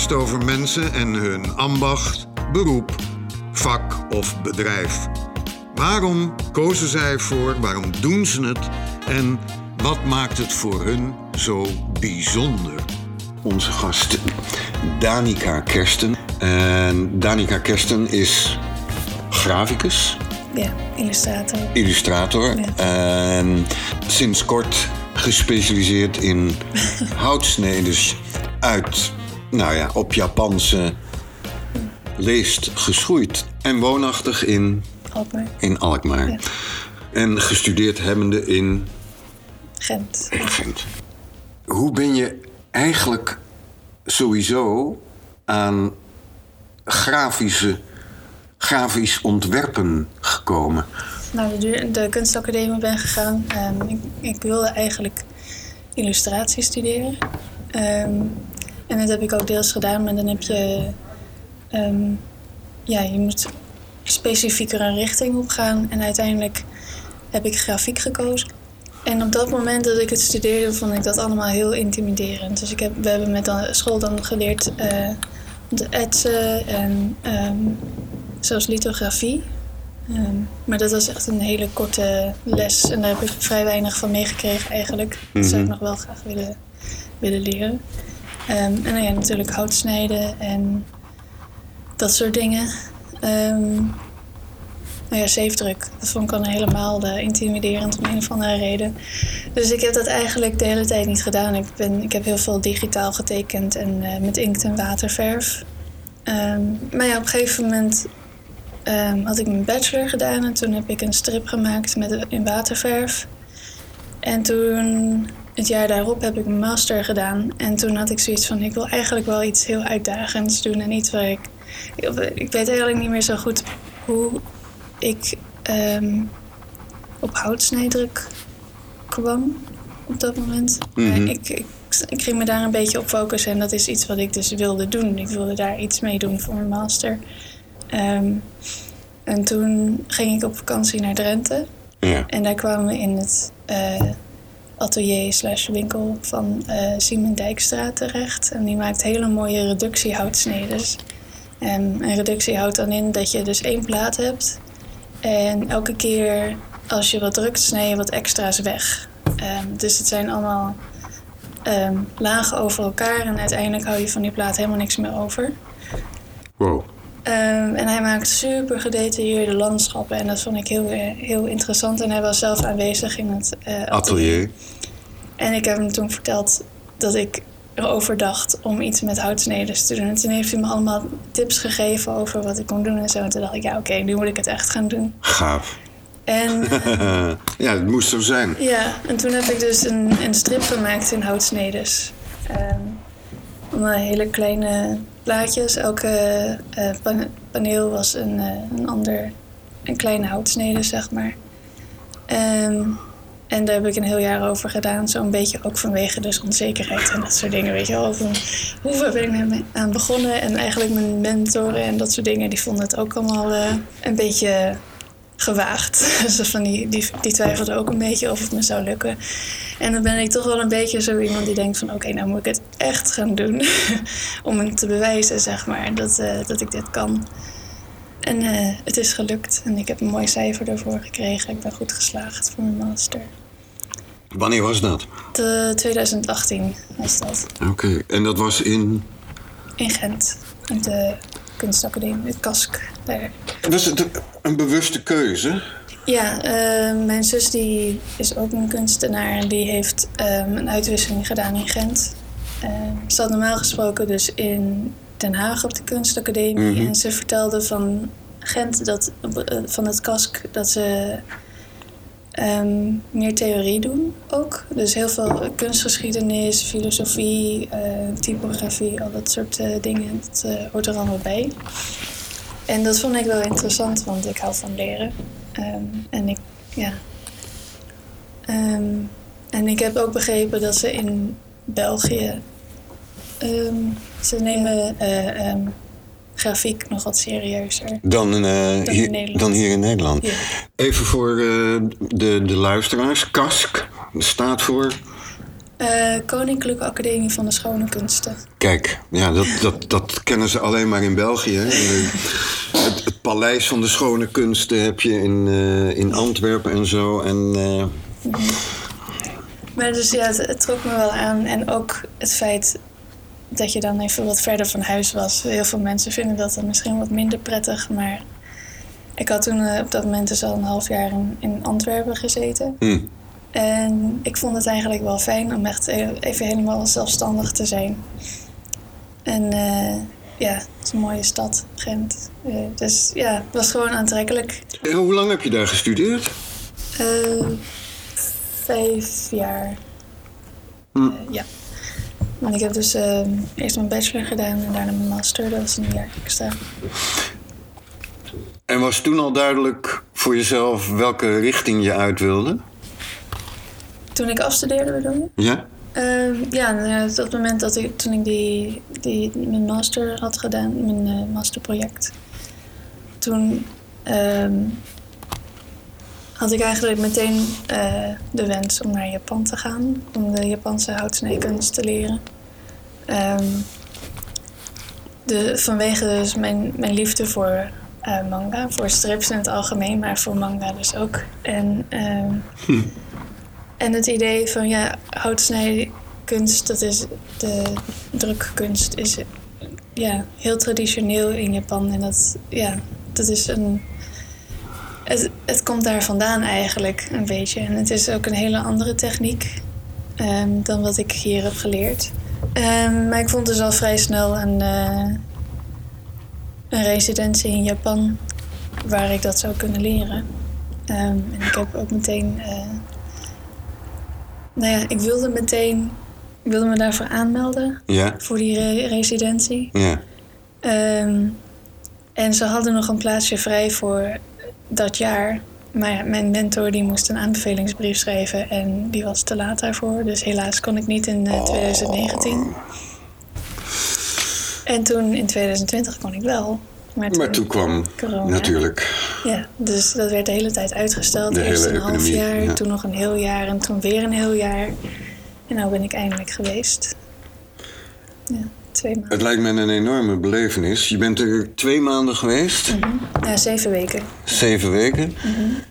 podcast over mensen en hun ambacht, beroep, vak of bedrijf. Waarom kozen zij voor, waarom doen ze het en wat maakt het voor hun zo bijzonder? Onze gast Danica Kersten. En Danica Kersten is graficus, Ja, illustrator. illustrator. Ja. En sinds kort gespecialiseerd in houtsneden uit, nou ja, op Japanse leest geschoeid. En woonachtig in, Alkmaar, in Alkmaar. Ja. En gestudeerd hebbende in Gent. Gent. Hoe ben je eigenlijk sowieso aan grafische, grafisch ontwerpen gekomen? Naar de, de kunstacademie ben gegaan. Ehm, ik, ik wilde eigenlijk illustratie studeren. Ehm, en dat heb ik ook deels gedaan, maar dan heb je... ehm, ja, je moet specifieker een richting op gaan. En uiteindelijk heb ik grafiek gekozen. En op dat moment dat ik het studeerde, vond ik dat allemaal heel intimiderend. Dus ik heb, we hebben met de school dan geleerd eh, te etsen en ehm, zelfs lithografie. Ehm, maar dat was echt een hele korte les en daar heb ik vrij weinig van meegekregen eigenlijk. Dat zou ik nog wel graag willen, willen leren. Ehm, en ja, natuurlijk hout snijden en dat soort dingen. Ehm, nou ja, zeefdruk. Dat vond ik dan helemaal eh, intimiderend om een of andere reden. Dus ik heb dat eigenlijk de hele tijd niet gedaan. Ik, ben, ik heb heel veel digitaal getekend en eh, met inkt en waterverf. Ehm, maar ja, op een gegeven moment had ik mijn bachelor gedaan en toen heb ik een strip gemaakt met, in waterverf. En toen, het jaar daarop, heb ik mijn master gedaan. En toen had ik zoiets van: ik wil eigenlijk wel iets heel uitdagends doen en iets waar ik. Ik, weet eigenlijk niet meer zo goed hoe ik ehm, op houtsnijdruk kwam op dat moment. Mhm. ik, ik, ik ging me daar een beetje op focussen en dat is iets wat ik dus wilde doen. Ik wilde daar iets mee doen voor mijn master. Ehm, en toen ging ik op vakantie naar Drenthe. Ja. En daar kwamen we in het eh, atelier slash winkel van eh Simon Dijkstra terecht. En die maakt hele mooie reductiehoutsnedes. En een reductie houdt dan in dat je dus één plaat hebt. En elke keer als je wat drukt, snij je wat extra's weg. Ehm, dus het zijn allemaal ehm, lagen over elkaar. En uiteindelijk hou je van die plaat helemaal niks meer over. Wow. Ehm, en hij maakt super gedetailleerde landschappen. En dat vond ik heel, eh, heel interessant. En hij was zelf aanwezig in het eh, atelier. Atelier. En ik heb hem toen verteld dat ik erover dacht om iets met houtsneders te doen. En toen heeft hij me allemaal tips gegeven over wat ik kon doen en zo. En toen dacht ik, ja oké, nu moet ik het echt gaan doen. Gaaf. En ja, het moest zo zijn. ja, en toen heb ik dus een, een strip gemaakt in houtsneders. Ehm allemaal hele kleine plaatjes. Elke eh, pan- paneel was een, eh, een ander, een kleine houtsnede, zeg maar. Ehm, en daar heb ik een heel jaar over gedaan. Zo'n beetje ook vanwege dus onzekerheid en dat soort dingen. Weet je wel. Hoeveel ben ik aan begonnen? En eigenlijk mijn mentoren en dat soort dingen, die vonden het ook allemaal eh, een beetje gewaagd. Zo van die, die, die twijfelden ook een beetje of het me zou lukken. En dan ben ik toch wel een beetje zo iemand die denkt van... oké, nou moet ik het echt gaan doen. Om het te bewijzen, zeg maar, dat, eh, dat ik dit kan. En eh, het is gelukt. En ik heb een mooi cijfer ervoor gekregen. Ik ben goed geslaagd voor mijn master. Wanneer was dat? De 2018 was dat. Oké. En dat was in... In Gent. In de kunstacademie, het KASK. Daar. Was het een bewuste keuze? Ja, eh, mijn zus die is ook een kunstenaar en die heeft ehm, een uitwisseling gedaan in Gent. Ehm, ze zat normaal gesproken dus in Den Haag op de kunstacademie Mhm. en ze vertelde van Gent, dat, eh, van het KASK, dat ze ehm, meer theorie doen ook. Dus heel veel kunstgeschiedenis, filosofie, eh, typografie, al dat soort eh, dingen, dat eh, hoort er allemaal bij. En dat vond ik wel interessant, want ik hou van leren. Ehm, en ik, ja. Ehm, en ik heb ook begrepen dat ze in België. ze nemen grafiek nog wat serieuzer. Dan, eh, hier, dan hier in Nederland. Ja. Even voor eh, de, de luisteraars. KASK staat voor... Eh, Koninklijke Academie van de Schone Kunsten. Kijk, ja, dat, dat, dat kennen ze alleen maar in België. hè. Het, het Paleis van de Schone Kunsten heb je in, in Antwerpen en zo. En, eh, Maar dus ja, het, het trok me wel aan. En ook het feit dat je dan even wat verder van huis was. Heel veel mensen vinden dat dan misschien wat minder prettig. Maar ik had toen eh, op dat moment dus al een half jaar in, in Antwerpen gezeten. hm. En ik vond het eigenlijk wel fijn om echt e- even helemaal zelfstandig te zijn. En eh, ja, het is een mooie stad, Gent. Eh, dus ja, het was gewoon aantrekkelijk. En hoe lang heb je daar gestudeerd? Vijf jaar. Hm. Ja. Want ik heb dus eh, eerst mijn bachelor gedaan en daarna mijn master. Dat was een jaar extra. En was toen al duidelijk voor jezelf welke richting je uit wilde? Toen ik afstudeerde bedoel je? Ja? Ehm, ja, nou ja, op dat moment dat ik, toen ik die, die, mijn master had gedaan, mijn eh, masterproject, toen ehm, had ik eigenlijk meteen eh, de wens om naar Japan te gaan, om de Japanse houtsnijkunst te leren. Ehm, de, vanwege dus mijn, mijn liefde voor eh, manga, voor strips in het algemeen, maar voor manga dus ook. En ehm, en het idee van ja, houtsnijkunst, dat is de drukkunst, is ja, heel traditioneel in Japan. En dat, ja, dat is een. Het, het komt daar vandaan eigenlijk een beetje. En het is ook een hele andere techniek ehm, dan wat ik hier heb geleerd. Ehm, maar ik vond dus al vrij snel een, eh, een residentie in Japan waar ik dat zou kunnen leren. Ehm, en ik heb ook meteen. eh, nou ja, ik wilde meteen. Ik wilde me daarvoor aanmelden. Ja? Voor die re- residentie. Ja. En ze hadden nog een plaatsje vrij voor dat jaar. Maar ja, mijn mentor die moest een aanbevelingsbrief schrijven. En die was te laat daarvoor. Dus helaas kon ik niet in eh, 2019. En toen in 2020 kon ik wel. Maar toen, Maar toen kwam corona. natuurlijk. Ja, dus dat werd de hele tijd uitgesteld. De Eerst een half jaar, ja. toen nog een heel jaar en toen weer een heel jaar. En nu ben ik eindelijk geweest. Ja, twee maanden. Het lijkt me een enorme belevenis. Je bent er twee maanden geweest, Ja, zeven weken. zeven weken.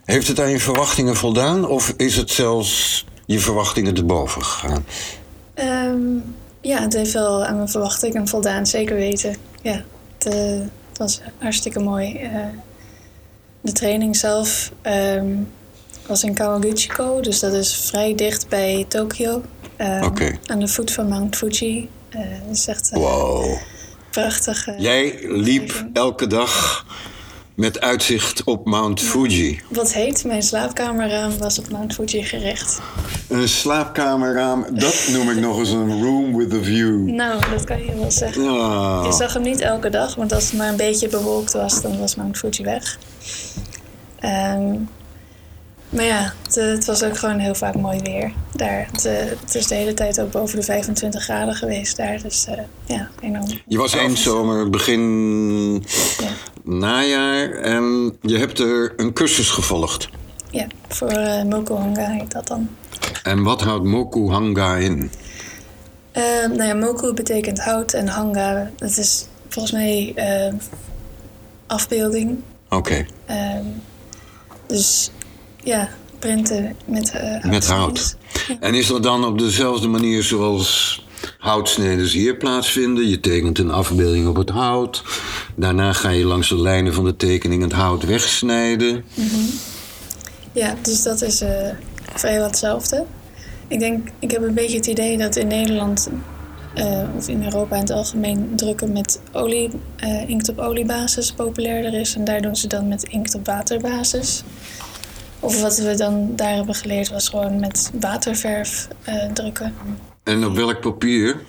Heeft het aan je verwachtingen voldaan of is het zelfs je verwachtingen te boven gegaan? Ehm, ja, het heeft wel aan mijn verwachtingen voldaan, zeker weten. Ja, het, eh, het was hartstikke mooi. Eh, de training zelf ehm, was in Kawaguchiko, dus dat is vrij dicht bij Tokio. Ehm, Oké. Aan de voet van Mount Fuji. Eh, Het is echt eh, Wow. prachtig. eh. Jij liep elke dag met uitzicht op Mount Fuji. Wat heet, mijn slaapkamerraam was op Mount Fuji gericht. Een slaapkamerraam, dat noem ik nog eens een room with a view. Nou, dat kan je wel zeggen. Ah. Je zag hem niet elke dag, want als het maar een beetje bewolkt was, dan was Mount Fuji weg. Ehm, maar ja, het, eh, het was ook gewoon heel vaak mooi weer daar. Het, eh, het is de hele tijd ook boven de 25 graden geweest daar, dus eh, ja, enorm. Je was eind zomer, begin Ja, najaar en je hebt er een cursus gevolgd. ja voor eh Mokuhanga heet dat dan. En wat houdt Moku Hanga in? Ehm, nou ja, moku betekent hout en hanga, dat is volgens mij afbeelding. Oké, Ehm, dus ja, printen met eh met hout. En is dat dan op dezelfde manier zoals houtsneden hier plaatsvinden? Je tekent een afbeelding op het hout. Daarna ga je langs de lijnen van de tekening het hout wegsnijden. Ja, dus dat is eh vrijwel hetzelfde. Ik denk, ik heb een beetje het idee dat in Nederland, eh, of in Europa in het algemeen, drukken met olie, inkt op oliebasis populairder is. En daar doen ze dan met inkt op waterbasis. Of wat we dan daar hebben geleerd was gewoon met waterverf eh, drukken. En op welk papier?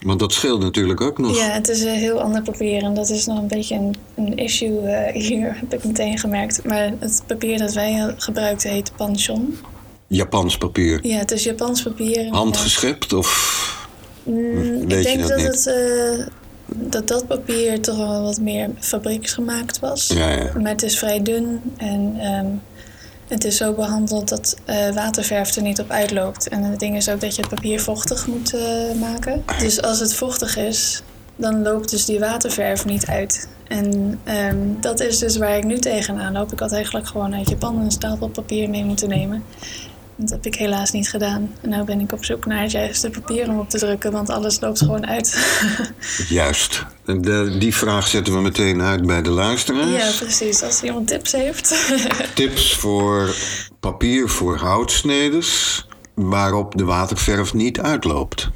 Want dat scheelt natuurlijk ook nog. Ja, het is een heel ander papier en dat is nog een beetje een, een issue eh, hier, heb ik meteen gemerkt. Maar het papier dat wij gebruikten heet panchon. Japans papier. Ja, het is Japans papier. Handgeschept of... Mm, Weet ik je denk dat dat, niet? het, eh, dat dat papier toch wel wat meer fabrieksgemaakt was. Ja, ja. Maar het is vrij dun en ehm, het is zo behandeld dat eh, waterverf er niet op uitloopt. En het ding is ook dat je het papier vochtig moet eh, maken. Dus als het vochtig is, dan loopt dus die waterverf niet uit. En ehm, dat is dus waar ik nu tegenaan loop. Ik had eigenlijk gewoon uit Japan een stapel papier mee moeten nemen. Dat heb ik helaas niet gedaan. En nu ben ik op zoek naar het juiste papier om op te drukken, want alles loopt gewoon uit. Juist. De, die vraag zetten we meteen uit bij de luisteraars. ja, precies. Als iemand tips heeft. Tips voor papier voor houtsneders waarop de waterverf niet uitloopt.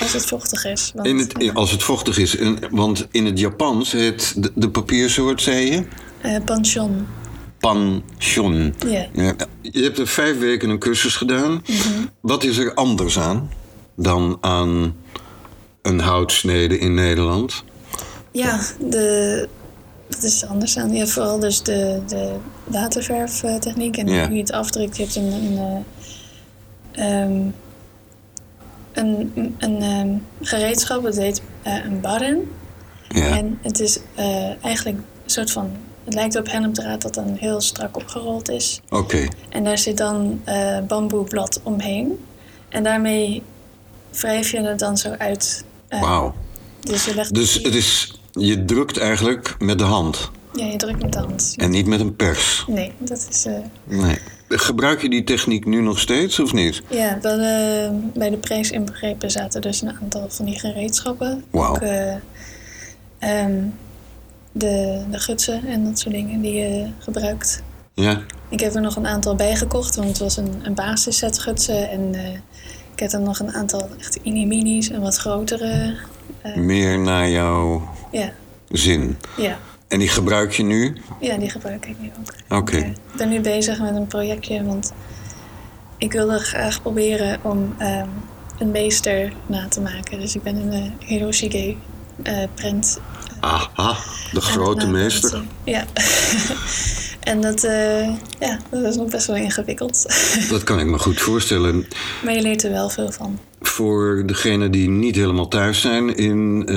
als het vochtig is. Want, In het, als het vochtig is. En- want in het Japans heet de, de papiersoort, zei je? eh, pension. Panchon. Ja. Ja, je hebt er vijf weken een cursus gedaan. Wat is er anders aan dan aan een houtsnede in Nederland? Ja, de, dat is anders aan. Ja, vooral dus de, de waterverftechniek en Ja. hoe je het afdrukt. Je hebt een, een, eh, ehm, een, een ehm, gereedschap, dat heet eh, een barren. Ja. En het is eh, eigenlijk een soort van... Het lijkt op hennepdraad dat dan heel strak opgerold is. Oké. En daar zit dan eh bamboeblad omheen. En daarmee wrijf je het dan zo uit. Wauw. Dus je legt Dus het is, je drukt eigenlijk met de hand Ja, je drukt met de hand. en niet met een pers. Nee, dat is... eh, Nee. Gebruik je die techniek nu nog steeds of niet? ja, wel, eh, bij de prijs inbegrepen zaten dus een aantal van die gereedschappen. Wauw. Ook ehm, de, de gutsen en dat soort dingen die je gebruikt. Ja. Ik heb er nog een aantal bijgekocht, want het was een, een basisset gutsen. En ik heb dan nog een aantal echt mini-minis en wat grotere. Meer naar jouw Ja, zin. ja. En die gebruik je nu? Ja, die gebruik ik nu ook. Oké. Ik eh, ben nu bezig met een projectje, want ik wilde graag proberen om ehm, een meester na te maken. Dus ik ben een uh, Hiroshige eh, print. Aha, de grote meester. Ja. en dat, eh, ja, dat is nog best wel ingewikkeld. Dat kan ik me goed voorstellen. maar je leert er wel veel van. Voor degenen die niet helemaal thuis zijn in eh,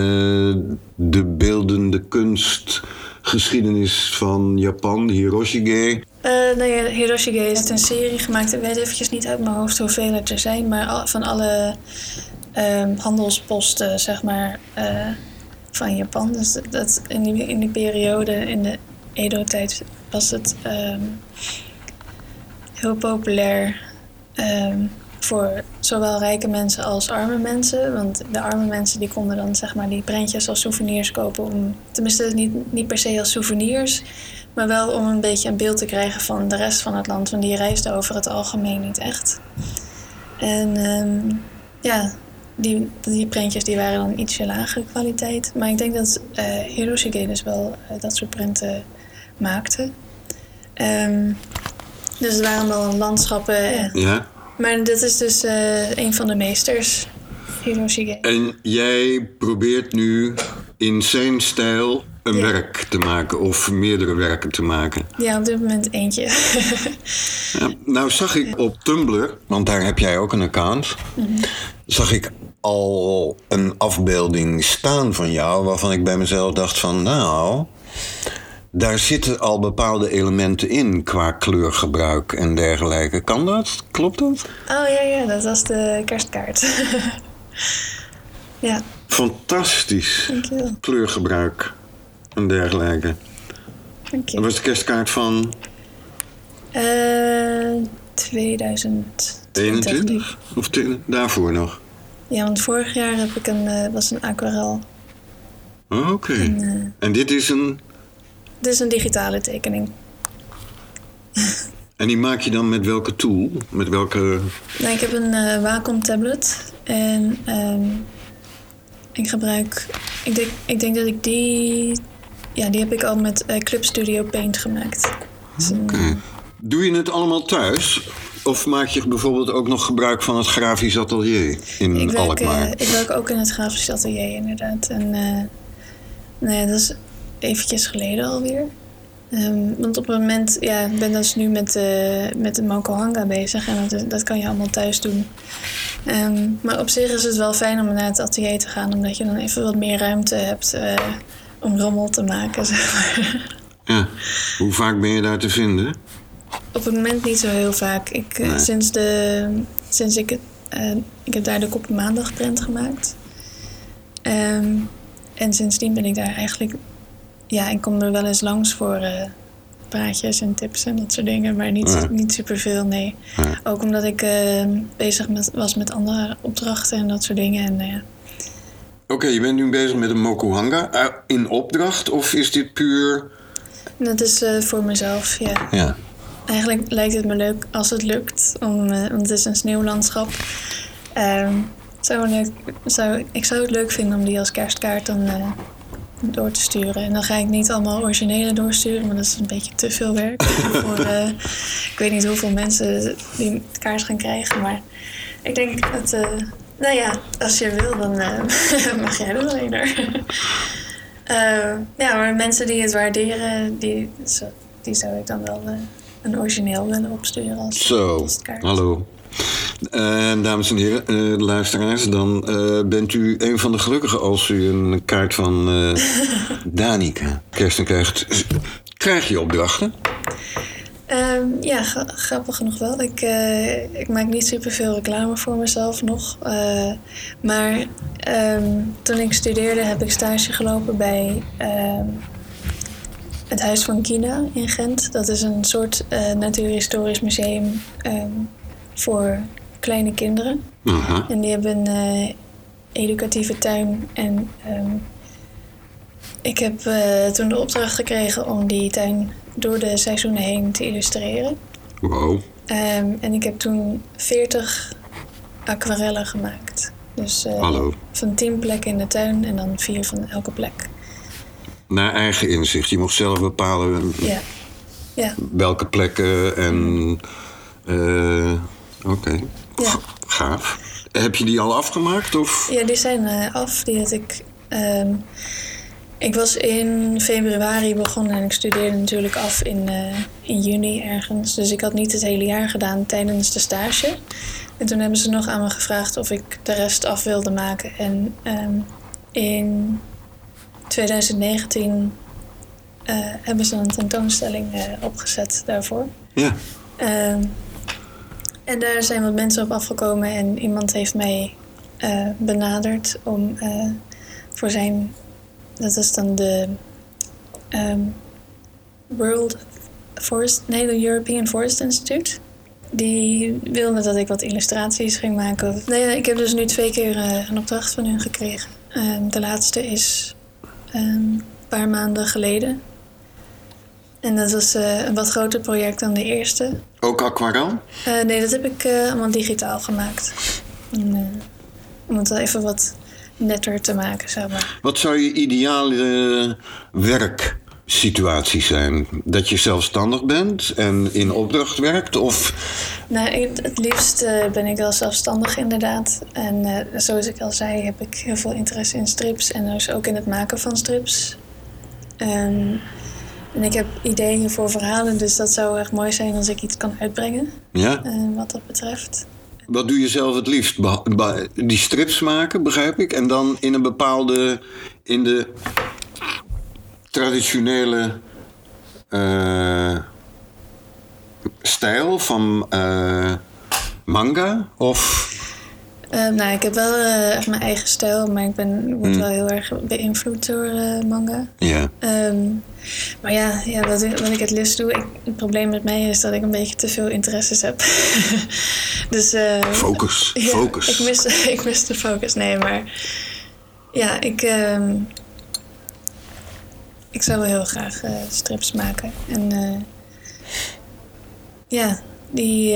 de beeldende kunstgeschiedenis van Japan, Hiroshige. Eh nou ja, Hiroshige heeft een serie gemaakt. Ik weet eventjes niet uit mijn hoofd hoeveel er zijn. Maar van alle ehm, handelsposten, zeg maar, eh, van Japan. Dus dat- in, die, in die periode, in de Edo-tijd, was het ehm, heel populair ehm, voor zowel rijke mensen als arme mensen. Want de arme mensen die konden dan zeg maar die prentjes als souvenirs kopen. Om, tenminste, niet, niet per se als souvenirs. Maar wel om een beetje een beeld te krijgen van de rest van het land. Want die reisden over het algemeen niet echt. En ehm, ja, die, die prentjes die waren dan ietsje lagere kwaliteit. Maar ik denk dat eh Hiroshige dus wel eh, dat soort prenten maakte. Ehm, dus het waren wel landschappen. en- Ja. Maar dit is dus eh, een van de meesters, Hiroshige. En jij probeert nu in zijn stijl een Ja. werk te maken of meerdere werken te maken. Ja, op dit moment eentje. Ja, nou zag ik op Tumblr, want daar heb jij ook een account, zag ik al een afbeelding staan van jou waarvan ik bij mezelf dacht van nou, daar zitten al bepaalde elementen in qua kleurgebruik en dergelijke. Kan dat? Klopt dat? oh ja, ja, dat was de kerstkaart. ja, Fantastisch. Kleurgebruik en dergelijke. Dat dankjewel. was de kerstkaart van Eh 2020. 21 of te- daarvoor nog? Ja, want vorig jaar heb ik een, eh, was een aquarel. Oh, Oké. En, eh, En dit is een. Dit is een digitale tekening. En die maak je dan met welke tool? Met welke. Nou, ik heb een eh, Wacom tablet en ehm, ik gebruik. Ik denk, ik denk dat ik die. Ja, die heb ik al met eh, Club Studio Paint gemaakt. Dus Doe je het allemaal thuis? Of maak je bijvoorbeeld ook nog gebruik van het grafisch atelier in ik, werk, Alkmaar? eh, ik werk ook in het grafisch atelier, inderdaad. En nee, dat is eventjes geleden alweer. Ehm, want op het moment, ja, ik ben dus nu met, eh met de Mokohanga bezig en dat, dat kan je allemaal thuis doen. Ehm, maar op zich is het wel fijn om naar het atelier te gaan, omdat je dan even wat meer ruimte hebt eh, om rommel te maken, zeg maar. Ja. Hoe vaak ben je daar te vinden? op het moment niet zo heel vaak. Ik, eh, Nee. sinds, de, sinds ik het. ik heb daar de Kop Maandag print gemaakt. Ehm, en sindsdien ben ik daar eigenlijk. Ja, ik kom er wel eens langs voor eh, praatjes en tips en dat soort dingen. Maar niet, Ja. niet superveel, nee. Ja. Ook omdat ik eh, bezig met, was met andere opdrachten en dat soort dingen. En ja. Oké, je bent nu bezig met een mokuhanga in opdracht of is dit puur... Dat is voor mezelf, ja. Ja. Eigenlijk lijkt het me leuk als het lukt, om, want het is een sneeuwlandschap. Ehm, zou leuk, zou, ik zou het leuk vinden om die als kerstkaart dan door te sturen. En dan ga ik niet allemaal originele doorsturen, want dat is een beetje te veel werk. voor, eh, ik weet niet hoeveel mensen die de kaart gaan krijgen, maar ik denk dat, eh, nou ja, als je wil, dan eh, mag jij er alleen er. Eh, ja, maar mensen die het waarderen, die, die zou ik dan wel een origineel willen opsturen als Zo, hallo. En dames en heren, eh, luisteraars, dan eh, bent u een van de gelukkigen als u een kaart van eh Danica kersten krijgt. Krijg je opdrachten? Ehm, ja, gra- grappig genoeg wel. Ik, eh, ik maak niet superveel reclame voor mezelf nog. Eh, maar ehm, toen ik studeerde heb ik stage gelopen bij ehm, het Huis van Kina in Gent. Dat is een soort eh, natuurhistorisch museum ehm, voor kleine kinderen. Aha. En die hebben een eh, educatieve tuin. En ehm, ik heb eh, toen de opdracht gekregen om die tuin door de seizoenen heen te illustreren. Wow. Ehm, en ik heb toen 40 aquarellen gemaakt. Dus eh, Hallo. van 10 plekken in de tuin en dan vier van elke plek. Naar eigen inzicht. Je mocht zelf bepalen Ja, ja. welke plekken en... Oké, Ja. gaaf. Heb je die al afgemaakt? Of? ja die zijn eh, af. Die had ik. ehm, ik was in februari begonnen en ik studeerde natuurlijk af in, eh, in juni ergens. Dus ik had niet het hele jaar gedaan tijdens de stage. En toen hebben ze nog aan me gevraagd of ik de rest af wilde maken. En ehm, in 2019 eh, hebben ze een tentoonstelling opgezet daarvoor. Ja. Ehm, en daar zijn wat mensen op afgekomen en iemand heeft mij eh, benaderd om eh, voor zijn, dat is dan de ehm, World Forest, nee, de European Forest Institute. Die wilde dat ik wat illustraties ging maken. Nee, ik heb dus nu twee keer eh, een opdracht van hun gekregen. Ehm, de laatste is ehm, een paar maanden geleden. En dat was eh, een wat groter project dan de eerste. Ook aquarel? Eh, nee, dat heb ik eh, allemaal digitaal gemaakt. En, om het wel even wat netter te maken, zeg maar. Wat zou je ideale werksituatie zijn? Dat je zelfstandig bent en in opdracht werkt? Of Nou, het liefst ben ik wel zelfstandig inderdaad. En zoals ik al zei, heb ik heel veel interesse in strips. En dus ook in het maken van strips. Ehm, en ik heb ideeën voor verhalen, dus dat zou echt mooi zijn als ik iets kan uitbrengen. ja? eh, wat dat betreft. Wat doe je zelf het liefst? Die strips maken, begrijp ik. En dan in een bepaalde. in de traditionele. eh, stijl van eh, manga? Of. Eh, nou, ik heb wel eh, echt mijn eigen stijl, maar ik ben, word wel heel erg beïnvloed door eh, manga. Ja. Ehm, maar ja, ja wat, ik, wat ik het liefst doe, ik, het probleem met mij is dat ik een beetje te veel interesses heb. dus, eh, Focus. ja, Focus. Ik mis, ik mis de focus, nee, maar ja, ik, ehm, ik zou wel heel graag strips maken. En ja, die.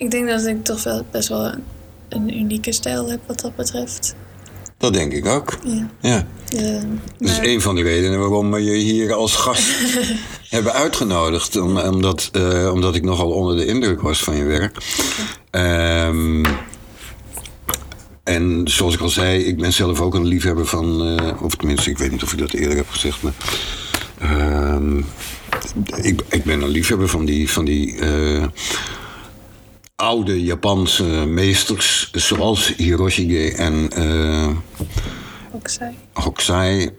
Ik denk dat ik toch wel best wel een unieke stijl heb wat dat betreft. Dat denk ik ook. Ja. Ja. Dat is een van de redenen waarom we je hier als gast hebben uitgenodigd. Om- omdat, eh, omdat ik nogal onder de indruk was van je werk. Ehm, en zoals ik al zei, ik ben zelf ook een liefhebber van... eh, of tenminste, ik weet niet of ik dat eerder heb gezegd, maar... ehm, ik, ik ben een liefhebber van die, van die eh, oude Japanse meesters... zoals Hiroshige en... ook zei. Hokusai.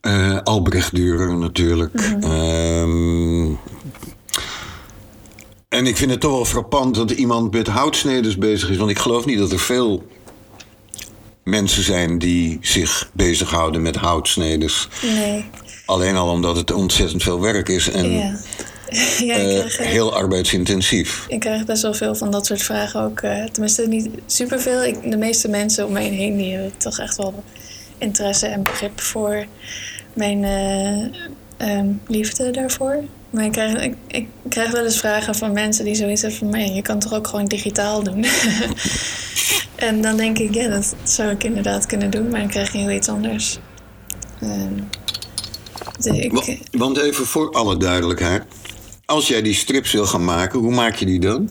Eh, Albrecht Dürer natuurlijk. Ehm, en ik vind het toch wel frappant dat iemand met houtsneders bezig is. Want ik geloof niet dat er veel mensen zijn die zich bezighouden met houtsneders. Nee. Alleen al omdat het ontzettend veel werk is en Ja. ja, ik eh, krijg, heel arbeidsintensief. Ik krijg best wel veel van dat soort vragen ook. eh, tenminste, niet superveel. Ik, de meeste mensen om me heen die hebben toch echt wel interesse en begrip voor mijn eh, ehm, liefde daarvoor. Maar ik krijg, ik, ik krijg wel eens vragen van mensen die zoiets hebben van... "Maar ja, je kan toch ook gewoon digitaal doen? en dan denk ik, ja, dat zou ik inderdaad kunnen doen. Maar dan krijg je heel iets anders. Ehm, ik, Wa- Want even voor alle duidelijkheid. Als jij die strips wil gaan maken, hoe maak je die dan?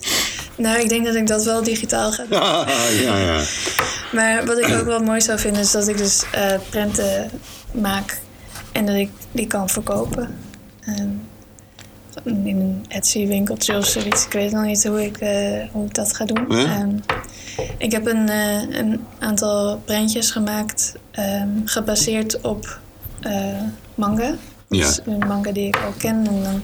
nou, ik denk dat ik dat wel digitaal ga doen. ja, ja. Maar wat ik ook wel mooi zou vinden is dat ik dus eh, prenten maak en dat ik die kan verkopen. Ehm, in een Etsy winkeltje of zoiets. Ik weet nog niet hoe ik, eh, hoe ik dat ga doen. Ehm, ik heb een, eh, een aantal prentjes gemaakt ehm, gebaseerd op eh, Ja. Dus een manga die ik al ken. En dan,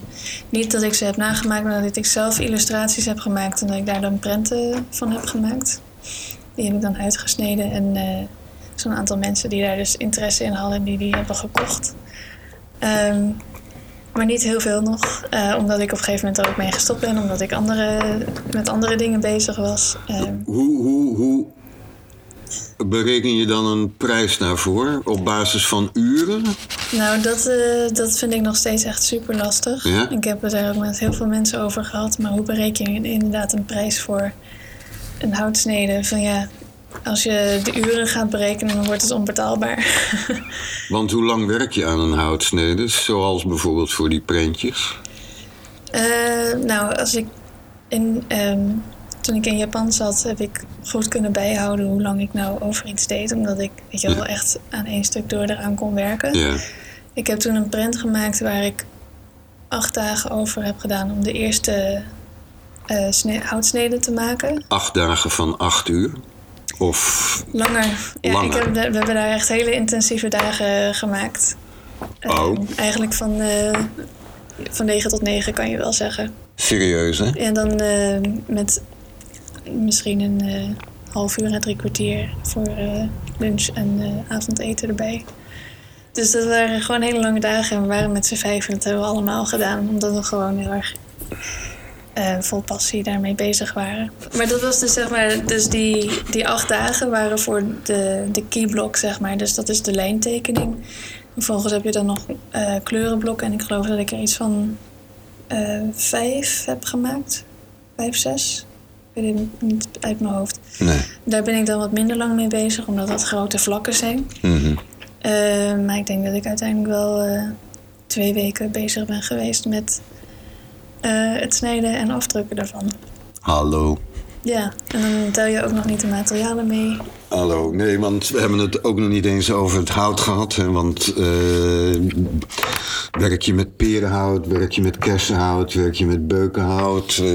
niet dat ik ze heb nagemaakt, maar dat ik zelf illustraties heb gemaakt en dat ik daar dan prenten van heb gemaakt. Die heb ik dan uitgesneden en eh, zo'n aantal mensen die daar dus interesse in hadden, die die hebben gekocht. Ehm, maar niet heel veel nog, eh, omdat ik op een gegeven moment er ook mee gestopt ben, omdat ik andere, met andere dingen bezig was. Ehm, Hoe, hoe, hoe bereken je dan een prijs daarvoor? Op basis van uren? nou, dat, eh, dat vind ik nog steeds echt super lastig. Ja? Ik heb het er ook met heel veel mensen over gehad, maar hoe bereken je inderdaad een prijs voor een houtsnede? Van ja, als je de uren gaat berekenen, dan wordt het onbetaalbaar. Want hoe lang werk je aan een houtsnede? Zoals bijvoorbeeld voor die prentjes. Eh, nou, als ik in, ehm, toen ik in Japan zat, heb ik goed kunnen bijhouden hoe lang ik nou over iets deed. Omdat ik weet je, wel echt aan één stuk door eraan kon werken. Ja. Ik heb toen een print gemaakt waar ik acht dagen over heb gedaan om de eerste sne- houtsnede te maken. Acht dagen van acht uur. Of. Langer. Ja, Langer. Ik heb, we hebben daar echt hele intensieve dagen gemaakt. Eh, Oh. Eigenlijk van, eh, van 9 tot 9 kan je wel zeggen. Serieus, hè? En dan eh, met misschien een eh, half uur en drie kwartier voor eh, lunch en eh, avondeten erbij. Dus dat waren gewoon hele lange dagen en we waren met z'n vijf en dat hebben we allemaal gedaan. Omdat we gewoon heel erg vol passie daarmee bezig waren. Maar dat was dus zeg maar, dus die, die acht dagen waren voor de, de keyblock zeg maar. Dus dat is de lijntekening. Vervolgens heb je dan nog eh kleurenblokken en ik geloof dat ik er iets van vijf heb gemaakt. Vijf, zes. Weet het niet uit mijn hoofd. Nee. Daar ben ik dan wat minder lang mee bezig, omdat dat grote vlakken zijn. Mhm. Eh, maar ik denk dat ik uiteindelijk wel eh, twee weken bezig ben geweest met eh, het snijden en afdrukken daarvan. Hallo. Ja, en dan tel je ook nog niet de materialen mee. Hallo. Nee, want we hebben het ook nog niet eens over het hout gehad. Hè? Want eh, werk je met perenhout, werk je met kersenhout, werk je met beukenhout, eh,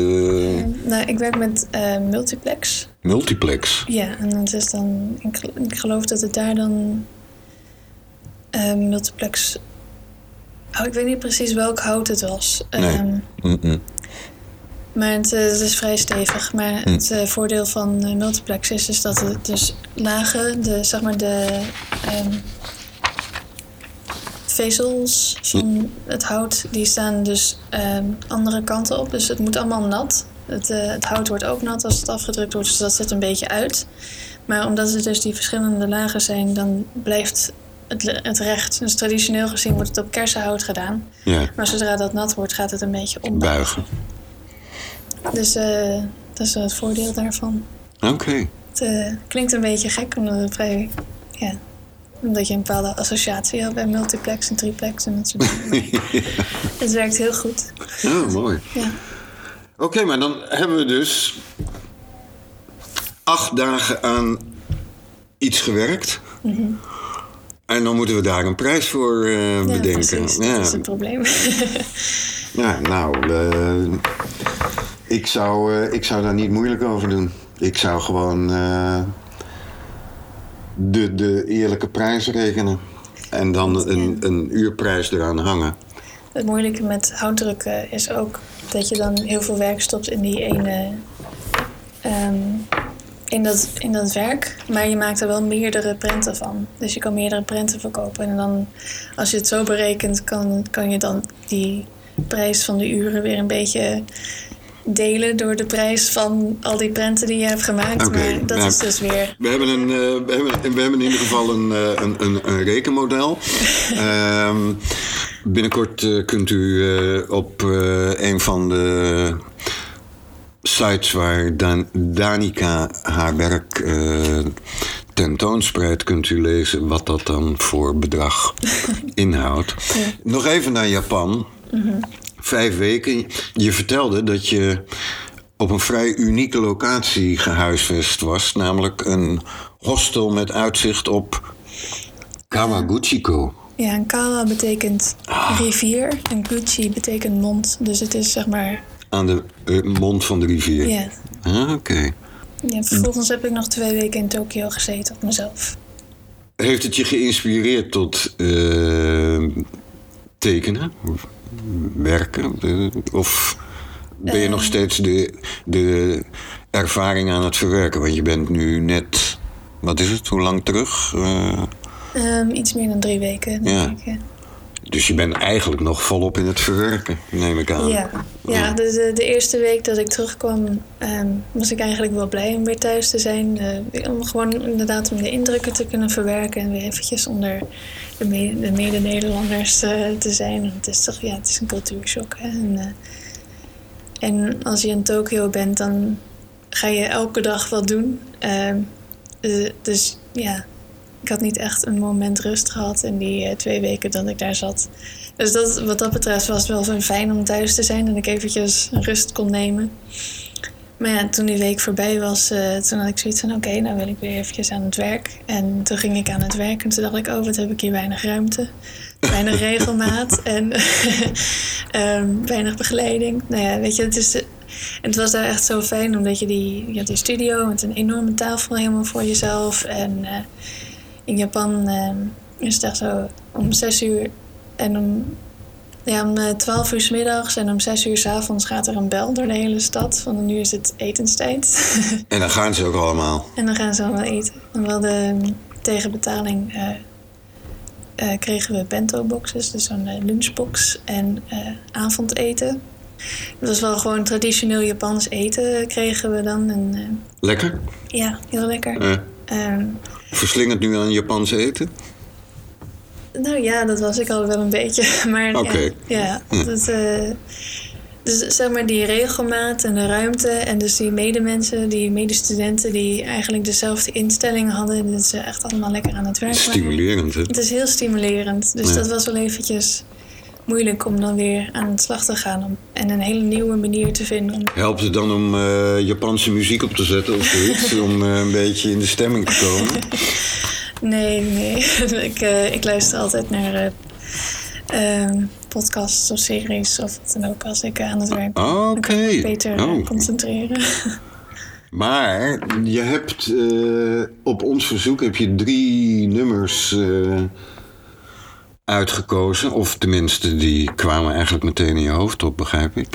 Nou, ik werk met multiplex. multiplex. Ja, en dat is dan. Ik, gel- ik geloof dat het daar dan. multiplex. Oh, ik weet niet precies welk hout het was. Nee. Mm-mm. Maar het, eh, het is vrij stevig. Maar het eh, voordeel van eh, multiplex is, is dat het dus lagen, de, zeg maar de ehm, vezels van het hout, die staan dus ehm, andere kanten op. Dus het moet allemaal nat. Het, het hout wordt ook nat als het afgedrukt wordt, dus dat zet een beetje uit. Maar omdat het dus die verschillende lagen zijn, dan blijft het, het recht. Dus traditioneel gezien wordt het op kersenhout gedaan. Ja, Maar zodra dat nat wordt, gaat het een beetje ombuigen. buigen. Dus eh, dat is het voordeel daarvan. Oké. Het eh, klinkt een beetje gek, omdat het vrij... Ja, omdat je een bepaalde associatie hebt bij multiplex en triplex en dat soort dingen. Het werkt heel goed. Ja, mooi. Ja. Oké, maar dan hebben we dus acht dagen aan iets gewerkt. En dan moeten we daar een prijs voor eh, Ja, bedenken. precies. Ja. Dat is het probleem. Ja, nou, ik, zou, eh, ik zou daar niet moeilijk over doen. Ik zou gewoon eh, de, de eerlijke prijs rekenen. En dan een, een uurprijs eraan hangen. Het moeilijke met houtdrukken is ook dat je dan heel veel werk stopt in die ene. ehm, in, dat, in dat werk. Maar je maakt er wel meerdere prenten van. Dus je kan meerdere prenten verkopen. En dan, als je het zo berekent, kan, kan je dan die prijs van de uren weer een beetje delen door de prijs van al die prenten die je hebt gemaakt. Maar dat nou, is dus weer. We hebben, een, eh, we hebben, we hebben in ieder geval een, eh, een, een, een rekenmodel. Ehm, binnenkort eh, kunt u op een van de sites waar Dan, Danica haar werk tentoonspreidt, kunt u lezen wat dat dan voor bedrag inhoudt. Nog even naar Japan. Vijf weken. Je vertelde dat je op een vrij unieke locatie gehuisvest was, namelijk een hostel met uitzicht op Kawaguchiko. Ja, en Kawa betekent Ah. rivier en Gucci betekent mond. Dus het is zeg maar. Aan de eh, mond van de rivier. Ja. Ah, Oké. ja vervolgens heb ik nog twee weken in Tokio gezeten op mezelf. Heeft het je geïnspireerd tot eh, tekenen? Werken? Eh, of ben je nog steeds de, de ervaring aan het verwerken? Want je bent nu net, wat is het, hoe lang terug? Eh, Ehm, iets meer dan drie weken. denk Ja. ik, ja. Dus je bent eigenlijk nog volop in het verwerken, neem ik aan. Ja, ja de, de, de eerste week dat ik terugkwam, ehm, was ik eigenlijk wel blij om weer thuis te zijn. Eh, om gewoon inderdaad om de indrukken te kunnen verwerken en weer eventjes onder de, me- de mede-Nederlanders eh, te zijn. Want het is toch, ja, het is een cultuurshock. Hè? En, eh, en als je in Tokio bent, dan ga je elke dag wat doen. Ehm, eh, dus ja, ik had niet echt een moment rust gehad in die eh, twee weken dat ik daar zat. Dus dat, wat dat betreft was het wel zo fijn om thuis te zijn en ik eventjes rust kon nemen. Maar ja, toen die week voorbij was, eh, toen had ik zoiets van... oké, nou wil ik weer eventjes aan het werk. En toen ging ik aan het werk en toen dacht ik... oh, wat heb ik hier weinig ruimte. Weinig regelmaat en ehm, weinig begeleiding. Nou ja, weet je, het, is, en het was daar echt zo fijn... omdat je die, je had die studio met een enorme tafel helemaal voor jezelf. En eh, in Japan ehm, is het echt zo om zes uur... en om ja, om eh, 12 uur 's middags en om 6 uur 's avonds gaat er een bel door de hele stad. Van nu is het etenstijd. En dan gaan ze ook allemaal. en dan gaan ze allemaal eten. En we hadden mm, tegen betaling eh, eh, kregen we bento boxes, dus zo'n lunchbox en avondeten. Dat was wel gewoon traditioneel Japans eten kregen we dan. En, Lekker? ja, heel lekker. Ehm, verslingend nu aan Japans eten? Nou ja, dat was ik al wel een beetje. Maar Oké. ja, ja dat, eh, dus zeg maar die regelmaat en de ruimte en dus die medemensen, die medestudenten die eigenlijk dezelfde instelling hadden. Dat ze echt allemaal lekker aan het werk waren. Stimulerend, hè? Het is heel stimulerend. Dus Ja. dat was wel eventjes moeilijk om dan weer aan de slag te gaan. Om, en een hele nieuwe manier te vinden. Helpt het dan om eh, Japanse muziek op te zetten of zoiets? om eh, een beetje in de stemming te komen? nee, nee. ik, eh, ik luister altijd naar eh, ehm, podcasts of series of wat dan ook als ik aan het werk ben. Ik Oké. beter Oh. concentreren. Maar je hebt op ons verzoek heb je drie nummers uitgekozen. Of tenminste, die kwamen eigenlijk meteen in je hoofd op, begrijp ik.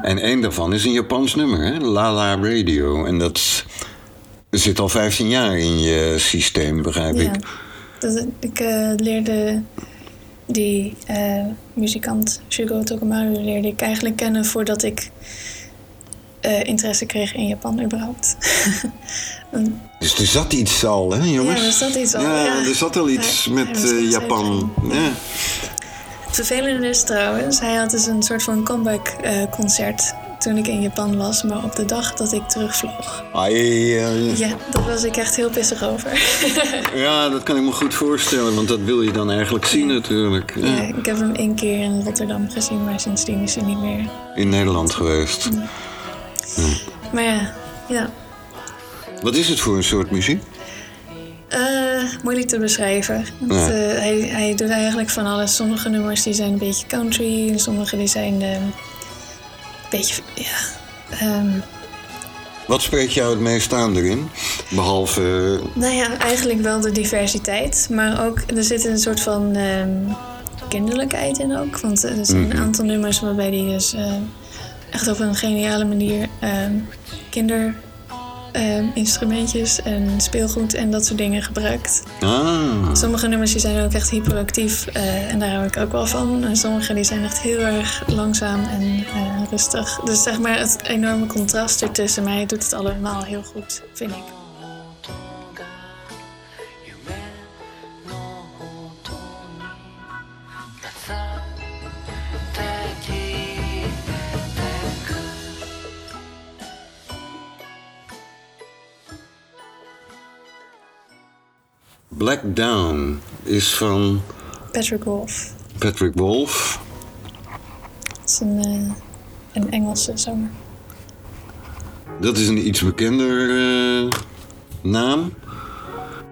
En één daarvan is een Japans nummer, hè? Lala Radio. En dat zit al 15 jaar in je systeem, begrijp ja. ik. Dat, ik eh, leerde die eh, muzikant Shugo Tokumaru leerde ik eigenlijk kennen voordat ik eh, interesse kreeg in Japan überhaupt. Dus er zat iets al, hè, jongens? Ja, er zat iets al, Ja, ja. er zat al iets met eh, Japan. Ja. Het vervelende is trouwens, hij had dus een soort van comeback eh, concert toen ik in Japan was, maar op de dag dat ik terugvloog. Ai, Ja, daar was ik echt heel pissig over. ja, dat kan ik me goed voorstellen, want dat wil je dan eigenlijk zien natuurlijk. Ja. Ja, ik heb hem één keer in Rotterdam gezien, maar sindsdien is hij niet meer. In Nederland geweest. Maar ja, ja. Wat is het voor een soort muziek? Eh, moeilijk te beschrijven. Want, Ja. eh, hij, hij doet eigenlijk van alles. Sommige nummers die zijn een beetje country. En sommige die zijn eh, een beetje... Ja, ehm, Wat spreekt jou het meest aan erin? Behalve... Nou ja, eigenlijk wel de diversiteit. Maar ook, er zit een soort van ehm, kinderlijkheid in ook. Want er zijn een aantal nummers waarbij die dus eh, echt op een geniale manier ehm, kinderinstrumentjes en speelgoed en dat soort dingen gebruikt. Ah, Sommige nummers die zijn ook echt hyperactief eh, en daar hou ik ook wel van. En sommige die zijn echt heel erg langzaam en eh, rustig. Dus zeg maar het enorme contrast ertussen mij doet het allemaal heel goed, vind ik. Black Down is van Patrick Wolf. Patrick Wolf. Dat is een, eh, een Engelse zanger. Dat is een iets bekender eh, naam.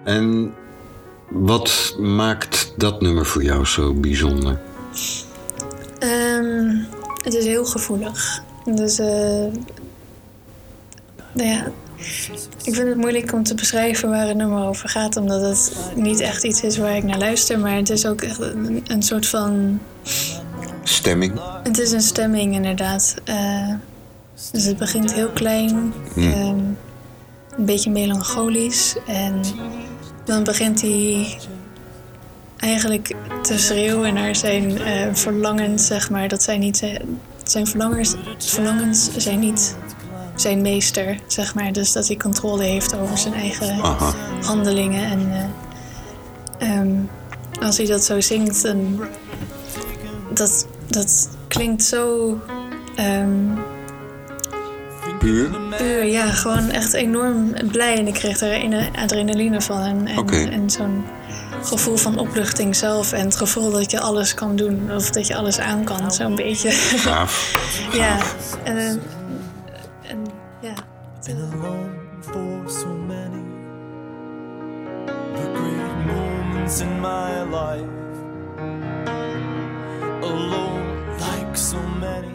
En wat maakt dat nummer voor jou zo bijzonder? Ehm, het is heel gevoelig. Dus, eh, nou ja, ik vind het moeilijk om te beschrijven waar het nummer over gaat, omdat het niet echt iets is waar ik naar luister, maar het is ook echt een, een soort van. Stemming? Het is een stemming, inderdaad. Eh, dus het begint heel klein, ehm, een beetje melancholisch, en dan begint hij eigenlijk te schreeuwen naar zijn eh, verlangens, zeg maar. Dat zijn niet zijn, zijn verlangens, verlangens zijn niet zijn meester, zeg maar. Dus dat hij controle heeft over zijn eigen Aha. handelingen. En eh, ehm, als hij dat zo zingt, dan dat, dat klinkt zo ehm, Puur? puur. Ja, gewoon echt enorm blij. En ik kreeg er adrenaline van. En, en, zo'n gevoel van opluchting zelf. En het gevoel dat je alles kan doen. Of dat je alles aan kan, zo'n beetje. Gaaf. ja. En, eh, en moments in my life. Alone like so many.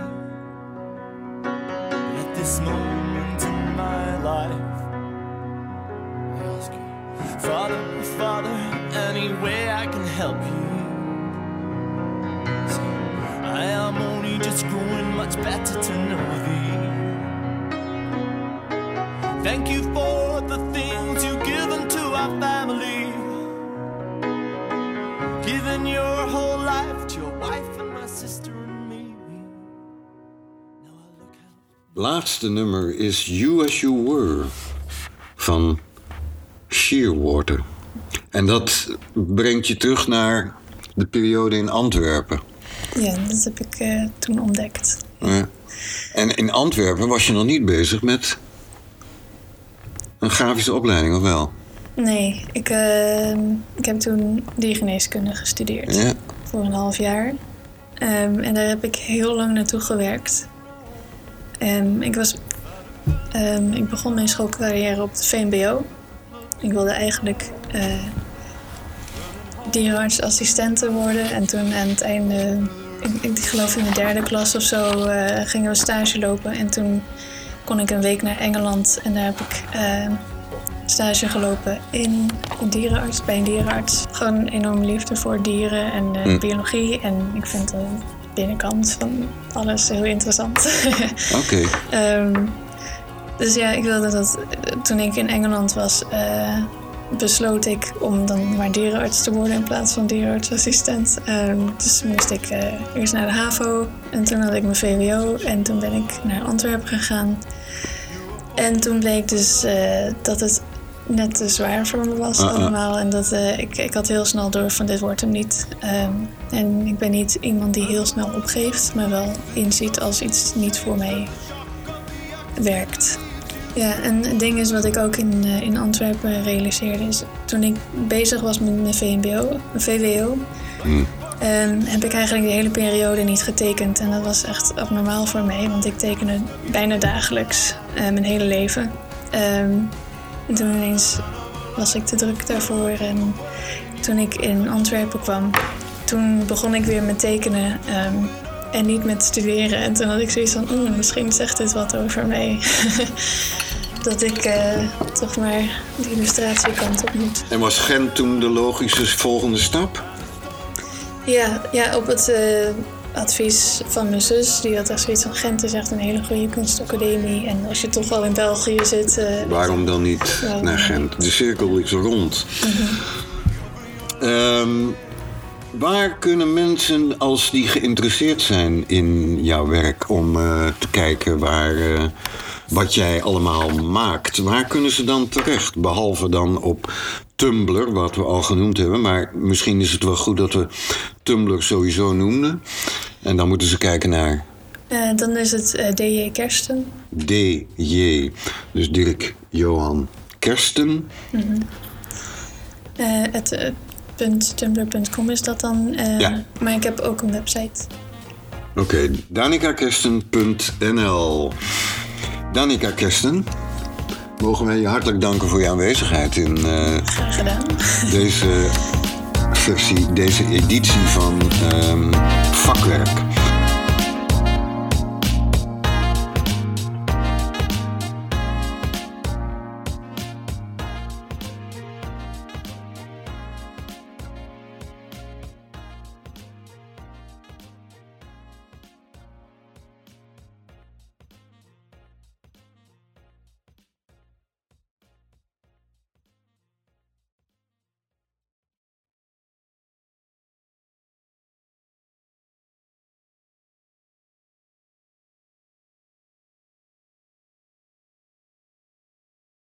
But at this moment in my life, I ask you, Father, Father, any way I can help you. I am only just growing much better to know thee. Thank you for the things you've given to our family. Given your whole life to your wife and my sister and me. Now I look out. Laatste nummer is You As You Were van Shearwater. En dat brengt je terug naar de periode in Antwerpen. ja, dat heb ik eh, toen ontdekt. Ja. En in Antwerpen was je nog niet bezig met een grafische opleiding, of wel? Nee, ik, eh, ik heb toen diergeneeskunde gestudeerd. Ja. voor een half jaar. Ehm, en daar heb ik heel lang naartoe gewerkt. Ehm, ik, was, ehm, ik begon mijn schoolcarrière op het VMBO. Ik wilde eigenlijk eh dierenartsassistente worden. En toen aan het einde, ik, ik geloof in de derde klas of zo, eh, gingen we stage lopen. En toen kon ik een week naar Engeland en daar heb ik stage gelopen in een dierenarts, bij een dierenarts. Gewoon een enorme liefde voor dieren en eh, biologie. En ik vind de binnenkant van alles heel interessant. Oké. Ehm, dus ja, ik wilde dat. Toen ik in Engeland was, eh, besloot ik om dan maar dierenarts te worden in plaats van dierenartsassistent. Ehm, dus moest ik eh, eerst naar de HAVO en toen had ik mijn VWO en toen ben ik naar Antwerpen gegaan. En toen bleek dus dat het net te zwaar voor me was Ah, ah. allemaal. En dat eh, ik, ik had heel snel door van dit wordt hem niet. Ehm, en ik ben niet iemand die heel snel opgeeft, maar wel inziet als iets niet voor mij werkt. Ja, en het ding is wat ik ook in, eh, in Antwerpen realiseerde is... toen ik bezig was met mijn VMBO, VWO... ehm, heb ik eigenlijk de hele periode niet getekend. En dat was echt abnormaal voor mij, want ik tekende bijna dagelijks eh, mijn hele leven. Ehm, en toen ineens was ik te druk daarvoor. En toen ik in Antwerpen kwam, toen begon ik weer met tekenen... ehm, en niet met studeren. En toen had ik zoiets van, "Oeh, misschien zegt dit wat over mij. dat ik eh, toch maar de illustratiekant op moet. En was Gent toen de logische volgende stap? Ja, ja op het eh, advies van mijn zus. Die had echt zoiets van Gent is echt een hele goede kunstacademie. En als je toch al in België zit... eh, Waarom dan niet Waarom naar Gent? De cirkel is rond. Ehm, waar kunnen mensen, als die geïnteresseerd zijn in jouw werk, om eh, te kijken waar, eh, wat jij allemaal maakt, waar kunnen ze dan terecht? Behalve dan op Tumblr, wat we al genoemd hebben. Maar misschien is het wel goed dat we Tumblr sowieso noemden. En dan moeten ze kijken naar eh, dan is het eh, DJ Kersten. DJ, dus Dirk Johan Kersten. Eh, het eh, punt tumblr.com is dat dan. Ja. Maar ik heb ook een website. Oké, danikakersten.nl. Danika Kersten, mogen wij je hartelijk danken voor je aanwezigheid in eh, deze versie, deze editie van ehm, Vakwerk.